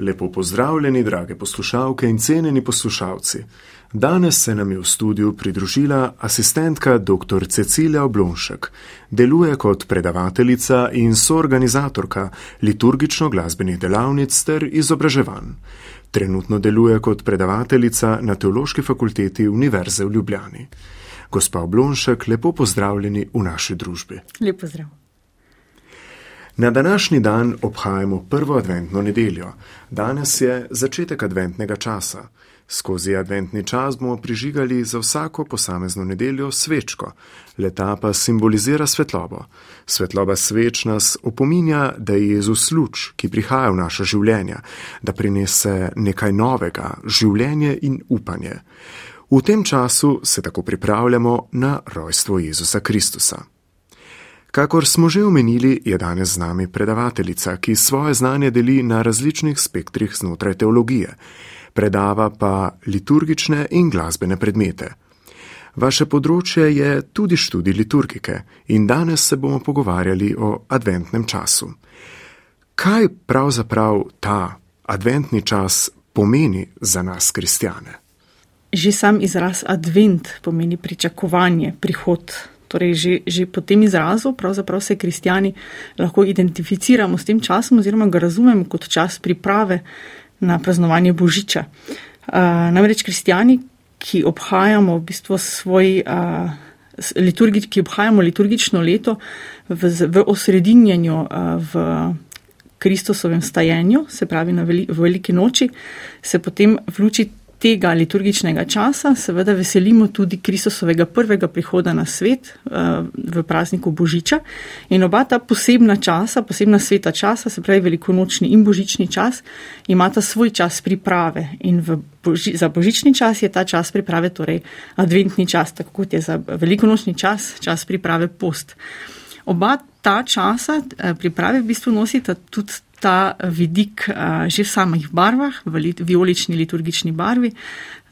Lepo pozdravljeni, drage poslušalke in cenjeni poslušalci. Danes se nam je v studiu pridružila asistentka dr. Cecilija Oblonšek. Deluje kot predavateljica in soorganizatorka liturgično-glasbenih delavnic ter izobraževanj. Trenutno deluje kot predavateljica na Teološki fakulteti Univerze v Ljubljani. Gospa Oblonšek, lepo pozdravljeni v naši družbi. Lep pozdrav. Na današnji dan obhajamo prvo adventno nedeljo. Danes je začetek adventnega časa. Skozi adventni čas bomo prižigali za vsako posamezno nedeljo svečko. Leta pa simbolizira svetlobo. Svetloba sveč nas opominja, da je Jezus luč, ki prihaja v naša življenja, da prinese nekaj novega, življenje in upanje. V tem času se tako pripravljamo na rojstvo Jezusa Kristusa. Kakor smo že omenili, je danes z nami predavateljica, ki svoje znanje deli na različnih spektrih znotraj teologije, predava pa liturgične in glasbene predmete. Vaše področje je tudi študij liturgike in danes se bomo pogovarjali o adventnem času. Kaj pravzaprav ta adventni čas pomeni za nas, kristjane? Že sam izraz advent pomeni pričakovanje, prihod Torej, že, že po tem izrazu pravzaprav se kristijani lahko identificiramo s tem časom oziroma ga razumemo kot čas priprave na praznovanje Božiča. Uh, namreč kristijani, ki obhajamo v bistvu svoj. Uh, Liturgi, ki obhajamo liturgično leto v, v osredinjanju, v Kristusovem stajenju, se pravi na veli, v veliki noči, se potem v luči tega liturgičnega časa seveda veselimo tudi Kristusovega prvega prihoda na svet eh, v prazniku Božiča in oba ta posebna časa, posebna sveta časa, se pravi velikonočni in božični čas, imata svoj čas priprave in boži, za božični čas je ta čas priprave torej adventni čas, tako kot je za velikonočni čas čas priprave post. Oba ta časa eh, priprave v bistvu nosita tudi ta vidik uh, že v samih barvah, v violični liturgični barvi,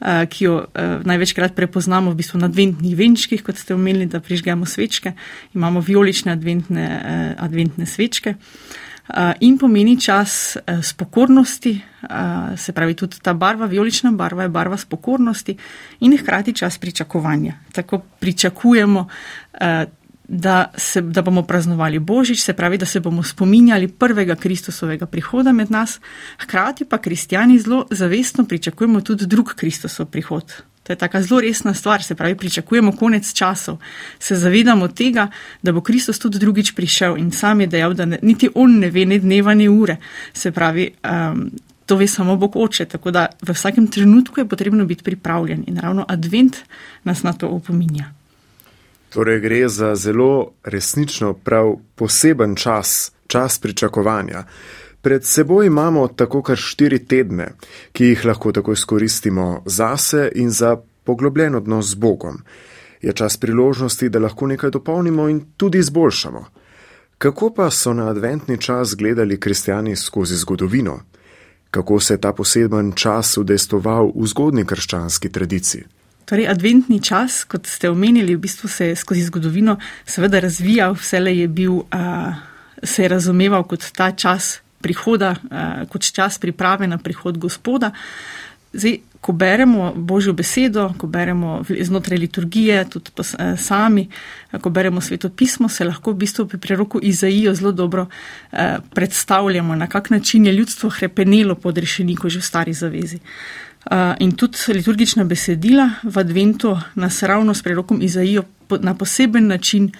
ki jo največkrat prepoznamo v bistvu na adventnih venčkih, kot ste omenili, da prižgemo svečke. Imamo violične adventne, adventne svečke. In pomeni čas spokornosti, se pravi, tudi ta barva, violična barva, je barva spokornosti in hkrati čas pričakovanja. Tako pričakujemo da, se, da bomo praznovali Božič, se pravi, da se bomo spominjali prvega Kristusovega prihoda med nas, hkrati pa kristijani zelo zavestno pričakujemo tudi drug Kristusov prihod. To je taka zelo resna stvar, se pravi, pričakujemo konec časov, se zavedamo tega, da bo Kristus tudi drugič prišel in sam je dejal, da ne, niti on ne ve, ne dneva, ne ure. Se pravi, um, to ve samo Bog oče, tako da v vsakem trenutku je potrebno biti pripravljen in ravno advent nas na to opominja. Torej gre za zelo resnično prav poseben čas, čas pričakovanja. Pred seboj imamo tako kar štiri tedne, ki jih lahko tako izkoristimo zase in za poglobljen odnos z Bogom. Je čas priložnosti, da lahko nekaj dopolnimo in tudi izboljšamo. Kako pa so na adventni čas gledali kristijani skozi zgodovino? Kako se je ta poseben čas udestoval v zgodni krščanski tradiciji? Torej, adventni čas, kot ste omenili, v bistvu se je skozi zgodovino seveda razvijal, vse je bil, uh, se je razumeval kot ta čas prihoda, uh, kot čas priprave na prihod gospoda. Zdaj, ko beremo Božjo besedo, ko beremo znotraj liturgije, tudi pa, uh, sami, uh, ko beremo sveto pismo, se lahko v bistvu pri preroku Izaijo zelo dobro uh, predstavljamo, na kak način je ljudstvo hrepenelo pod rešenikom že v stari zavezi. Uh, in tudi liturgična besedila v adventu nas ravno s prerokom Izaijo na poseben način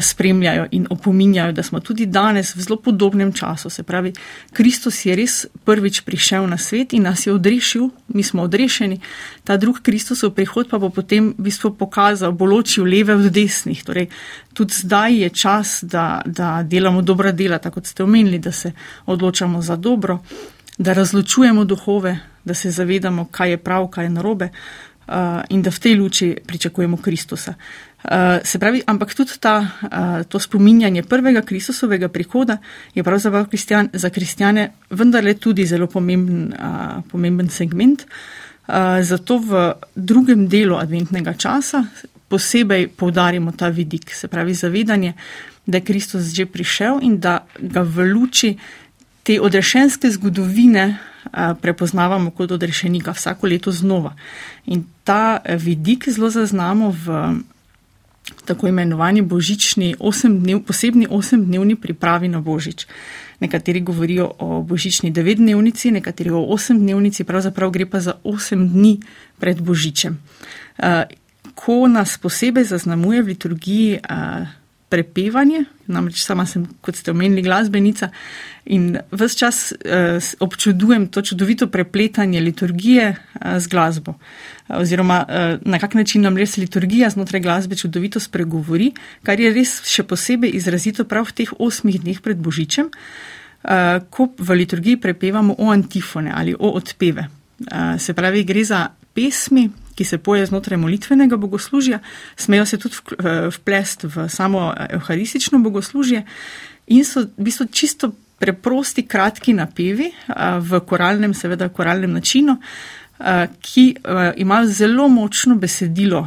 spremljajo in opominjajo, da smo tudi danes v zelo podobnem času. Se pravi, Kristus je res prvič prišel na svet in nas je odrešil, mi smo odrešeni, ta drug Kristusov prihod pa bo potem v bistvu pokazal, bo ločil leve od desnih. Torej, tudi zdaj je čas, da, da delamo dobra dela, tako kot ste omenili, da se odločamo za dobro da razločujemo duhove, da se zavedamo, kaj je prav, kaj je narobe uh, in da v tej luči pričakujemo Kristusa. Uh, se pravi, ampak tudi ta, uh, to spominjanje prvega Kristusovega prihoda je pravzaprav kristjan, za kristjane vendarle tudi zelo pomemben, uh, pomemben segment. Uh, zato v drugem delu adventnega časa posebej poudarimo ta vidik, se pravi zavedanje, da je Kristus že prišel in da ga v luči te odrešenske zgodovine prepoznavamo kot odrešenika vsako leto znova. In ta vidik zelo zaznamo v tako imenovani božični osemdnev, posebni osemdnevni pripravi na božič. Nekateri govorijo o božični devetdnevnici, nekateri o osemdnevnici, pravzaprav gre pa za osem dni pred božičem. Uh, ko nas posebej zaznamuje v liturgiji prepevanje, namreč sama sem, kot ste omenili, glasbenica in vse čas uh, občudujem to čudovito prepletanje liturgije uh, z glasbo. Oziroma, uh, na kak način nam res liturgija znotraj glasbe čudovito spregovori, kar je res še posebej izrazito prav v teh osmih dneh pred Božičem, uh, ko v liturgiji prepevamo o antifone ali o odpeve. Uh, se pravi, gre za pesmi, ki se poje znotraj molitvenega bogoslužja, smejo se tudi vplest v samo evharistično bogoslužje in so v bistvu čisto preprosti, kratki napevi v koralnem, seveda koralnem načinu, ki imajo zelo močno besedilo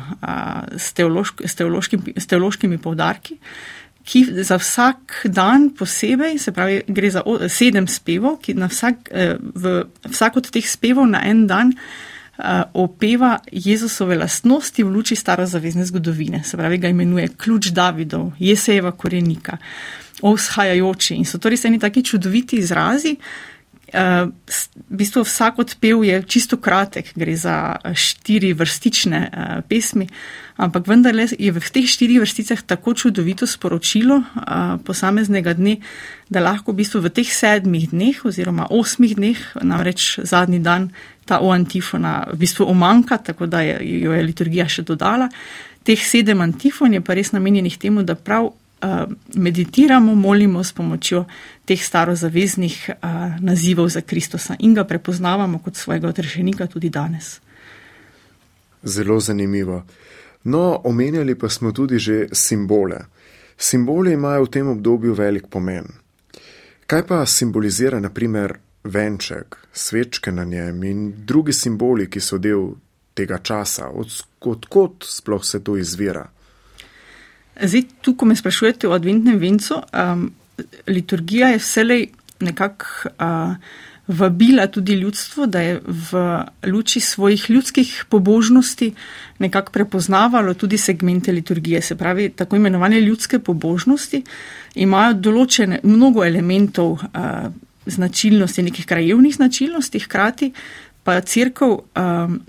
s, teološk, s, teološkim, s teološkimi povdarki. Ki za vsak dan posebej, se pravi, gre za sedem spevov, ki na vsak, vsak od teh spevov na en dan uh, opeva Jezusove lastnosti v luči starozavezne zgodovine. Se pravi, ga imenuje ključ Davidov, Jesejeva korenika, ovzhajajoči. In so to res eni taki čudoviti izrazi. Uh, v bistvu vsak odpev je čisto kratek, gre za štiri vrstične uh, pesmi, ampak vendarle je v teh štirih vrsticah tako čudovito sporočilo uh, posameznega dne, da lahko v bistvu v teh sedmih dneh oziroma osmih dneh, namreč zadnji dan, ta o antifona v bistvu omanka, tako da je, jo je liturgija še dodala. Teh sedem antifon je pa res namenjenih temu, da prav uh, meditiramo, molimo s pomočjo teh starozaveznih uh, nazivov za Kristusa in ga prepoznavamo kot svojega odrešenika tudi danes. Zelo zanimivo. No, omenjali pa smo tudi že simbole. Simboli imajo v tem obdobju velik pomen. Kaj pa simbolizira, naprimer, venček, svečke na njem in drugi simboli, ki so del tega časa, odkot sploh se to izvira. Zdaj, tu, ko me sprašujete o adventnem vencu, um, liturgija je vselej nekako uh, vabila tudi ljudstvo, da je v luči svojih ljudskih pobožnosti nekako prepoznavalo tudi segmente liturgije. Se pravi, tako imenovane ljudske pobožnosti imajo določene mnogo elementov. Uh, značilnosti, nekih krajevnih značilnosti, hkrati pa crkv um,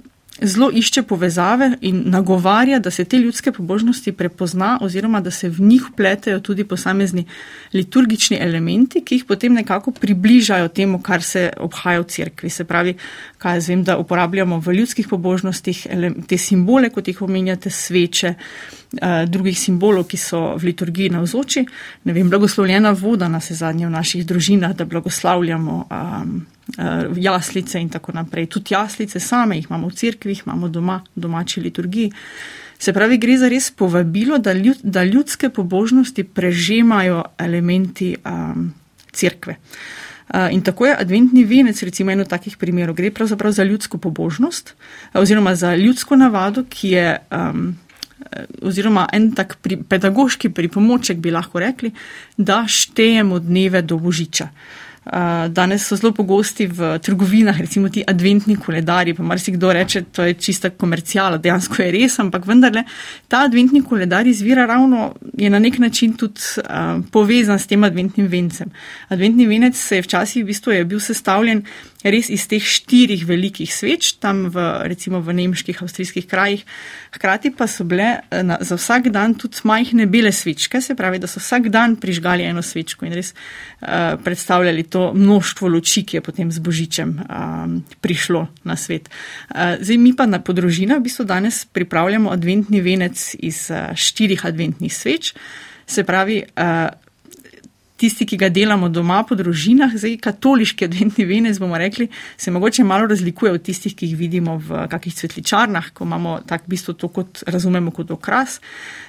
zelo išče povezave in nagovarja, da se te ljudske pobožnosti prepozna oziroma da se v njih pletejo tudi posamezni liturgični elementi, ki jih potem nekako približajo temu, kar se obhaja v cerkvi. Se pravi, kaj jaz vem, da uporabljamo v ljudskih pobožnostih te simbole, kot jih omenjate, sveče, eh, drugih simbolov, ki so v liturgiji navzoči. Ne vem, blagoslovljena voda nas je zadnje v naših družinah, da blagoslavljamo. Um, jaslice in tako naprej. Tudi jaslice same jih imamo v cerkvih, imamo doma, domači liturgiji. Se pravi, gre za res povabilo, da, ljud, da ljudske pobožnosti prežemajo elementi um, cerkve. Uh, in tako je adventni venec, recimo, eno takih primerov. Gre pravzaprav za ljudsko pobožnost oziroma za ljudsko navado, ki je. Um, Oziroma, en tak pri, pedagoški pripomoček bi lahko rekli, da štejemo dneve do božiča. Uh, Danes so zelo pogosti v trgovinah, recimo ti adventni koledarji, pa marsikdo reče, to je čista komercijala, dejansko je res, ampak vendarle ta adventni koledar izvira ravno, je na nek način tudi uh, povezan s tem adventnim vencem. Adventni venec se je včasih v bistvu je bil sestavljen res iz teh štirih velikih sveč, tam v, recimo v nemških, avstrijskih krajih. Hkrati pa so bile eh, na, za vsak dan tudi majhne bele svečke, se pravi, da so vsak dan prižgali eno svečko in res uh, predstavljali to množstvo luči, ki je potem z božičem um, prišlo na svet. Uh, zdaj mi pa na podrožina v bistvu danes pripravljamo adventni venec iz uh, štirih adventnih sveč. Se pravi, uh, tisti, ki ga delamo doma po družinah, zdaj katoliški adventni venec, bomo rekli, se mogoče malo razlikuje od tistih, ki jih vidimo v kakih cvetličarnah, ko imamo tak bistvo to, kot razumemo kot okras.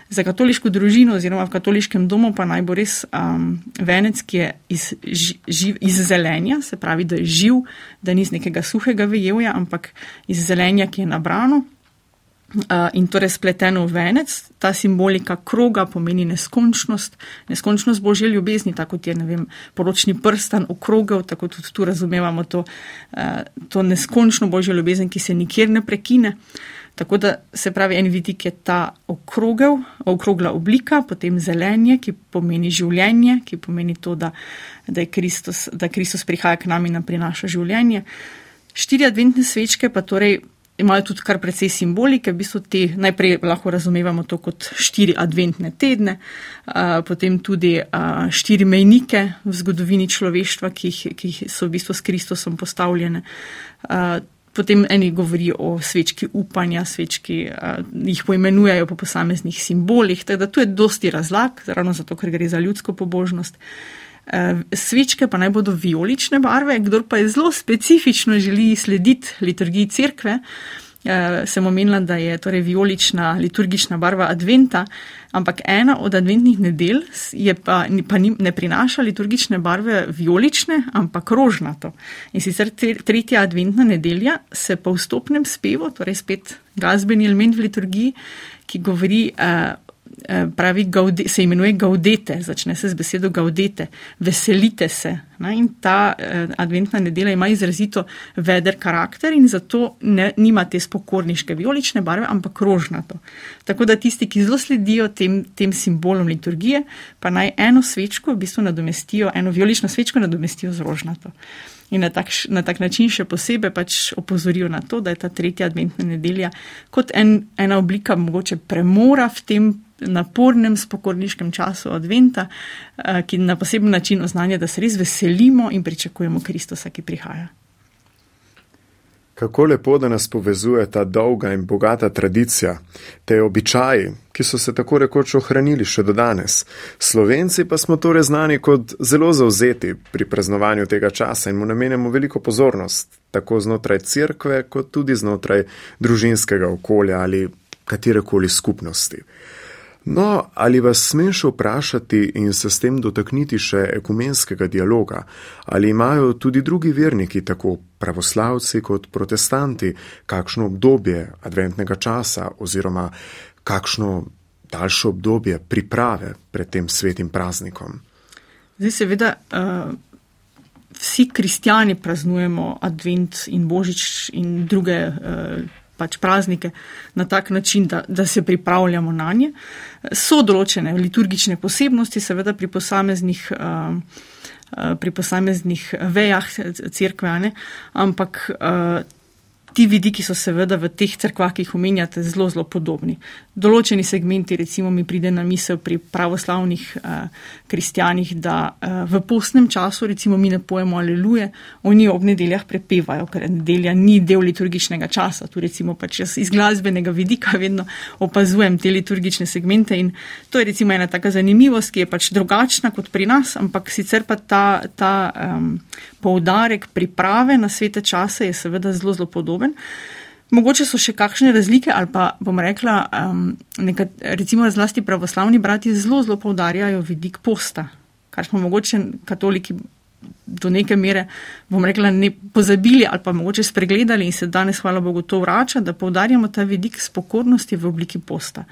Za katoliško družino oziroma v katoliškem domu pa naj bo res um, venec, ki je iz, živ, iz zelenja, se pravi, da je živ, da ni iz nekega suhega vejevja, ampak iz zelenja, ki je nabrano. Uh, in torej spleteno v venec, ta simbolika kroga pomeni neskončnost, neskončnost božje ljubezni, tako kot je vem, poročni prstan okrogel, tako tudi tu razumevamo to, uh, to neskončno božjo ljubezen, ki se nikjer ne prekine. Tako da se pravi, en vidik je ta okrogel, okrogla oblika, potem zelenje, ki pomeni življenje, ki pomeni to, da, da, Kristus, da Kristus prihaja k nam in nam prinaša življenje. Štiri adventne svečke pa torej imajo tudi kar precej simbolike, v bistvu te najprej lahko razumevamo to kot štiri adventne tedne, potem tudi štiri mejnike v zgodovini človeštva, ki, jih, ki so v bistvu s Kristusom postavljene. Potem eni govorijo o svečki upanja, svečki jih poimenujejo po posameznih simbolih, tako da tu je dosti razlag, ravno zato, ker gre za ljudsko pobožnost. Eh, svečke pa naj bodo vijolične barve, kdor pa je zelo specifično želi slediti liturgiji cerkve. Eh, sem omenila, da je torej vijolična liturgična barva adventa, ampak ena od adventnih nedelj pa, pa ne prinaša liturgične barve vijolične, ampak rožnato. In sicer tretja adventna nedelja se po vstopnem spevu, torej spet glasbeni element v liturgiji, ki govori Eh, pravi, gaude, se imenuje gaudete, začne se z besedo gaudete, veselite se. Ne? In ta eh, adventna nedelja ima izrazito veder karakter in zato ne, nima te spokorniške violične barve, ampak rožnato. Tako da tisti, ki zelo sledijo tem, tem simbolom liturgije, pa naj eno svečko v bistvu nadomestijo, eno violično svečko nadomestijo z rožnato. In na tak, na tak način še posebej pač opozorijo na to, da je ta tretja adventna nedelja kot en, ena oblika mogoče premora v tem napornem spokorniškem času adventa, eh, ki na poseben način oznanja, da se res veselimo in pričakujemo Kristusa, ki prihaja. Kako lepo, da nas povezuje ta dolga in bogata tradicija, te običaji, ki so se tako rekoč ohranili še do danes. Slovenci pa smo torej znani kot zelo zauzeti pri praznovanju tega časa in mu namenjamo veliko pozornost, tako znotraj cerkve, kot tudi znotraj družinskega okolja ali katerekoli skupnosti. No, ali vas smeš vprašati in se s tem dotakniti še ekumenskega dialoga, ali imajo tudi drugi verniki, tako pravoslavci kot protestanti, kakšno obdobje adventnega časa oziroma kakšno daljše obdobje priprave pred tem svetim praznikom? Zdaj, seveda, uh, vsi kristijani praznujemo advent in božič in druge. Pač praznike na tak način, da, da se pripravljamo na nje. So določene liturgične posebnosti, seveda pri posameznih, uh, uh, pri posameznih vejah crkve, ampak uh, ti vidiki so seveda v teh crkvah, ki jih omenjate, zelo, zelo podobni. Določeni segmenti, recimo, mi pride na misel pri pravoslavnih uh, kristjanih, da uh, v postnem času, recimo, mi ne pojemo aleluje, oni ob nedeljah prepevajo, ker nedelja ni del liturgičnega časa. Tu recimo pač jaz iz glasbenega vidika vedno opazujem te liturgične segmente in to je recimo ena taka zanimivost, ki je pač drugačna kot pri nas, ampak sicer pa ta, ta um, poudarek priprave na svete čase je seveda zelo, zelo podoben. Mogoče so še kakšne razlike, ali pa bom rekla, um, nekat, recimo zlasti pravoslavni brati zelo, zelo poudarjajo vidik posta, kar smo mogoče katoliki do neke mere, bom rekla, ne pozabili ali pa mogoče spregledali in se danes, hvala Bogu, to vrača, da poudarjamo ta vidik spokornosti v obliki posta.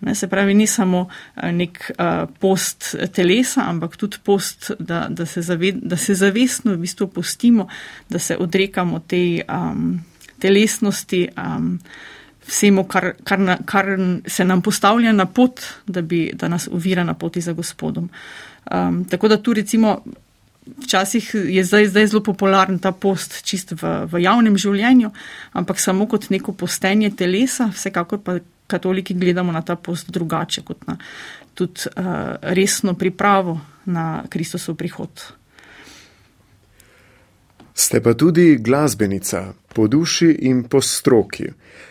Ne, se pravi, ni samo eh, nek uh, post telesa, ampak tudi post, da, da, se, zaved, da se zavestno v bistvu postimo, da se odrekamo tej um, telesnosti, um, vsemu, kar, kar, na, kar se nam postavlja na pot, da, bi, da nas uvira na poti za gospodom. Um, tako da tu recimo. Včasih je zdaj, zdaj zelo popularen ta post čist v, v javnem življenju, ampak samo kot neko postenje telesa, vsekakor pa katoliki gledamo na ta post drugače, kot na tudi uh, resno pripravo na Kristusov prihod. Ste pa tudi glasbenica po duši in po stroki.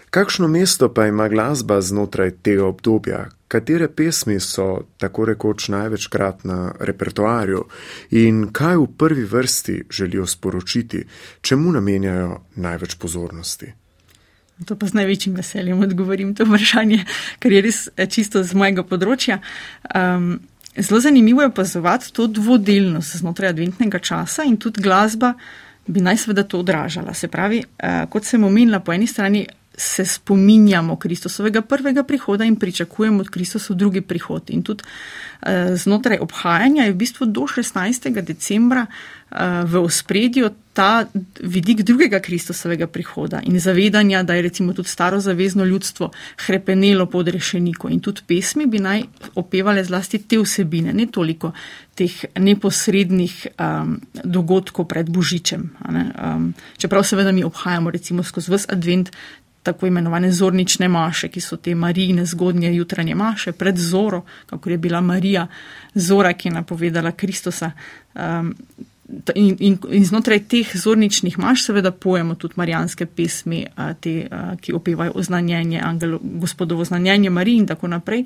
Kakšno mesto pa ima glasba znotraj tega obdobja? Katere pesmi so tako rekoč največkrat na repertoarju in kaj v prvi vrsti želijo sporočiti, čemu namenjajo največ pozornosti? To pa z največjim veseljem odgovorim to vprašanje, ker je res eh, čisto z mojega področja. Um, zelo zanimivo je opazovati to dvodelnost znotraj adventnega časa in tudi glasba bi naj seveda to odražala. Se pravi, uh, kot sem omenila, po eni strani se spominjamo Kristusovega prvega prihoda in pričakujemo od Kristusov drugi prihod. In tudi uh, znotraj obhajanja je v bistvu do 16. decembra uh, v ospredju ta vidik drugega Kristusovega prihoda in zavedanja, da je recimo tudi staro zavezno ljudstvo hrepenelo pod rešenikom in tudi pesmi bi naj opevale zlasti te vsebine, ne toliko teh neposrednih um, dogodkov pred Božičem. Um, čeprav seveda mi obhajamo recimo skozi vse advent tako imenovane zornične maše, ki so te marijine zgodnje jutranje maše pred zoro, kako je bila Marija zora, ki je napovedala Kristusa. Um, In, in, in znotraj teh zorničnih maš, seveda, pojemo tudi marijanske pesmi, te, ki opevajo oznanjenje, angelo, gospodovo znanjenje Mariji in tako naprej.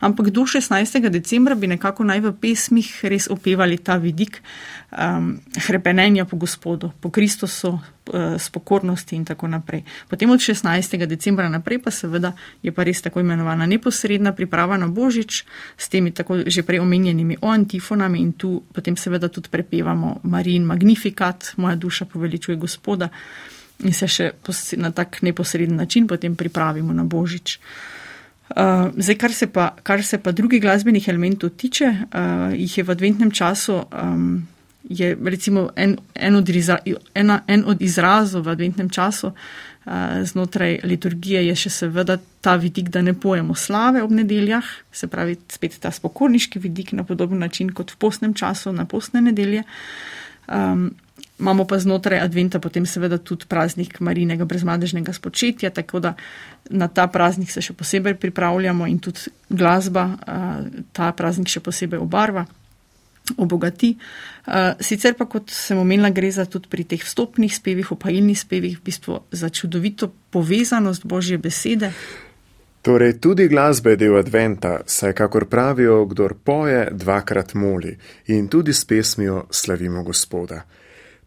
Ampak do 16. decembra bi nekako naj v pesmih res opevali ta vidik um, hrepenenja po gospodu, po Kristusu, s pokornosti in tako naprej. Potem od 16. decembra naprej pa seveda je pa res tako imenovana neposredna priprava na Božič s temi tako že prej omenjenimi o antifonami in tu potem seveda tudi prepevamo Marijin Magnifikat, moja duša poveličuje gospoda in se še na tak neposreden način potem pripravimo na Božič. Uh, zdaj, kar se, pa, kar se pa drugih glasbenih elementov tiče, uh, jih je v adventnem času um, je recimo en, en, od, izra, ena, en od izrazov v adventnem času uh, znotraj liturgije je še seveda ta vidik, da ne pojemo slave ob nedeljah, se pravi spet ta spokorniški vidik na podoben način kot v postnem času na postne nedelje. Um, imamo pa znotraj adventa potem seveda tudi praznik Marinega brezmadežnega spočetja, tako da na ta praznik se še posebej pripravljamo in tudi glasba uh, ta praznik še posebej obarva obogati. Eh, sicer pa, kot sem omenila, gre za tudi pri teh vstopnih spevih, opajilnih spevih, v bistvu za čudovito povezanost Božje besede. Torej, tudi glasba je del adventa, saj, kakor pravijo, kdor poje, dvakrat moli in tudi s pesmijo slavimo Gospoda.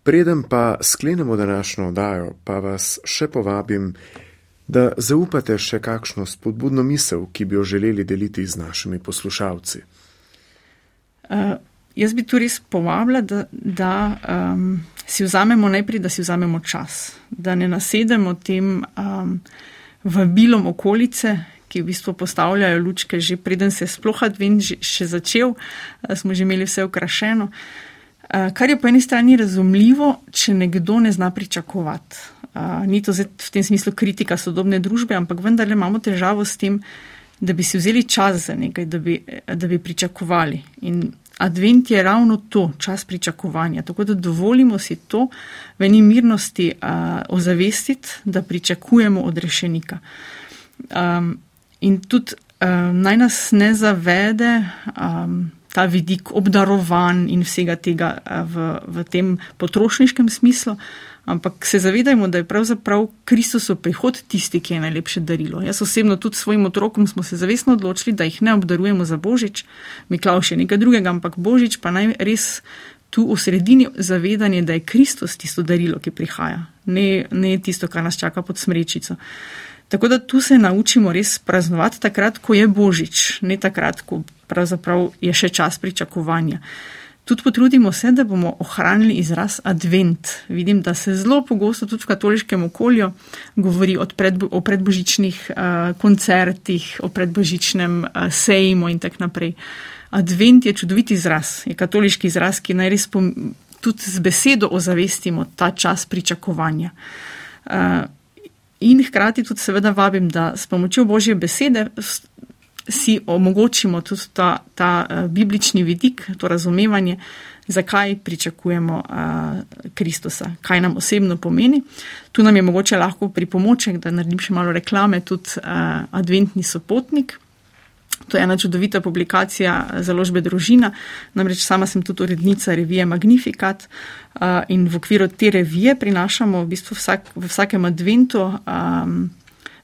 Preden pa sklenemo današnjo oddajo, pa vas še povabim, da zaupate še kakšno spodbudno misel, ki bi jo želeli deliti z našimi poslušalci. Uh, Jaz bi tu res povabila, da, da um, si vzamemo najprej, da si vzamemo čas, da ne nasedemo tem um, vabilom okolice, ki v bistvu postavljajo lučke, že preden se je sploh advent še začel, smo že imeli vse okrašeno. Uh, kar je po eni strani razumljivo, če nekdo ne zna pričakovati. Uh, ni to v tem smislu kritika sodobne družbe, ampak vendarle imamo težavo s tem, da bi si vzeli čas za nekaj, da bi, da bi pričakovali. In Advent je ravno to, čas pričakovanja. Tako da dovolimo si to v eni mirnosti uh, ozavestiti, da pričakujemo od rešenika. Um, in tudi um, naj nas ne zavede um, ta vidik obdarovan in vsega tega uh, v, v tem potrošniškem smislu, Ampak se zavedajmo, da je pravzaprav Kristusov prihod tisti, ki je najlepše darilo. Jaz osebno tudi svojim otrokom smo se zavestno odločili, da jih ne obdarujemo za Božič, Miklav še nekaj drugega, ampak Božič pa naj res tu v sredini zavedanje, da je Kristus tisto darilo, ki prihaja, ne, ne tisto, kar nas čaka pod smrečico. Tako da tu se naučimo res praznovati takrat, ko je Božič, ne takrat, ko pravzaprav je še čas pričakovanja. Tudi potrudimo se, da bomo ohranili izraz advent. Vidim, da se zelo pogosto tudi v katoliškem okolju govori predbo, o predbožičnih uh, koncertih, o predbožičnem uh, sejmu in tako naprej. Advent je čudovit izraz, je katoliški izraz, ki naj res tudi z besedo ozavestimo ta čas pričakovanja. Uh, in hkrati tudi seveda vabim, da s pomočjo Božje besede si omogočimo tudi ta, ta uh, biblični vidik, to razumevanje, zakaj pričakujemo uh, Kristusa, kaj nam osebno pomeni. Tu nam je mogoče lahko pripomoček, da naredim še malo reklame, tudi uh, Adventni sopotnik. To je ena čudovita publikacija založbe Družina, namreč sama sem tudi urednica revije Magnificat in v okviru te revije prinašamo v bistvu vsak, v vsakem adventu um,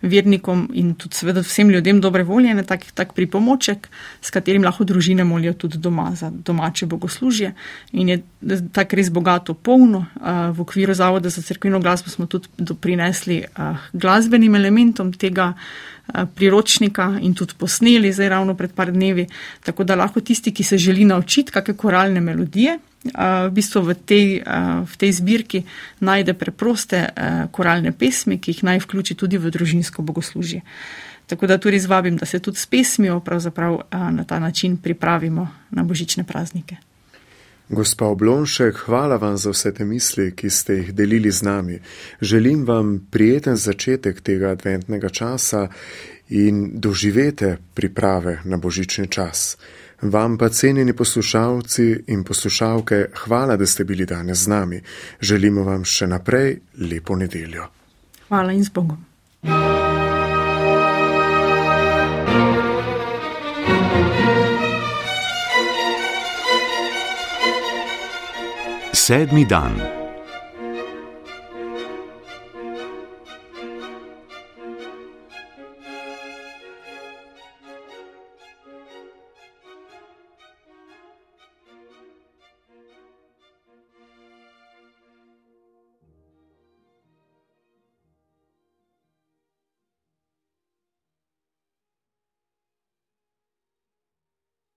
vernikom in tudi seveda vsem ljudem dobre volje, ne tak, tak pripomoček, s katerim lahko družine molijo tudi doma za domače bogoslužje. In je tako res bogato polno. V okviru Zavoda za crkveno glasbo smo tudi doprinesli glasbenim elementom tega priročnika in tudi posneli zdaj ravno pred par dnevi, tako da lahko tisti, ki se želi naučiti kakšne koralne melodije, v bistvu v tej, v tej zbirki najde preproste koralne pesmi, ki jih naj vključi tudi v družinsko bogoslužje. Tako da tudi zvabim, da se tudi s pesmijo na ta način pripravimo na božične praznike. Gospa Oblonšek, hvala vam za vse te misli, ki ste jih delili z nami. Želim vam prijeten začetek tega adventnega časa in doživete priprave na božični čas. Vam pa cenjeni poslušalci in poslušalke, hvala, da ste bili danes z nami. Želimo vam še naprej lepo nedeljo. Hvala in z Bogom. Sedmi dan.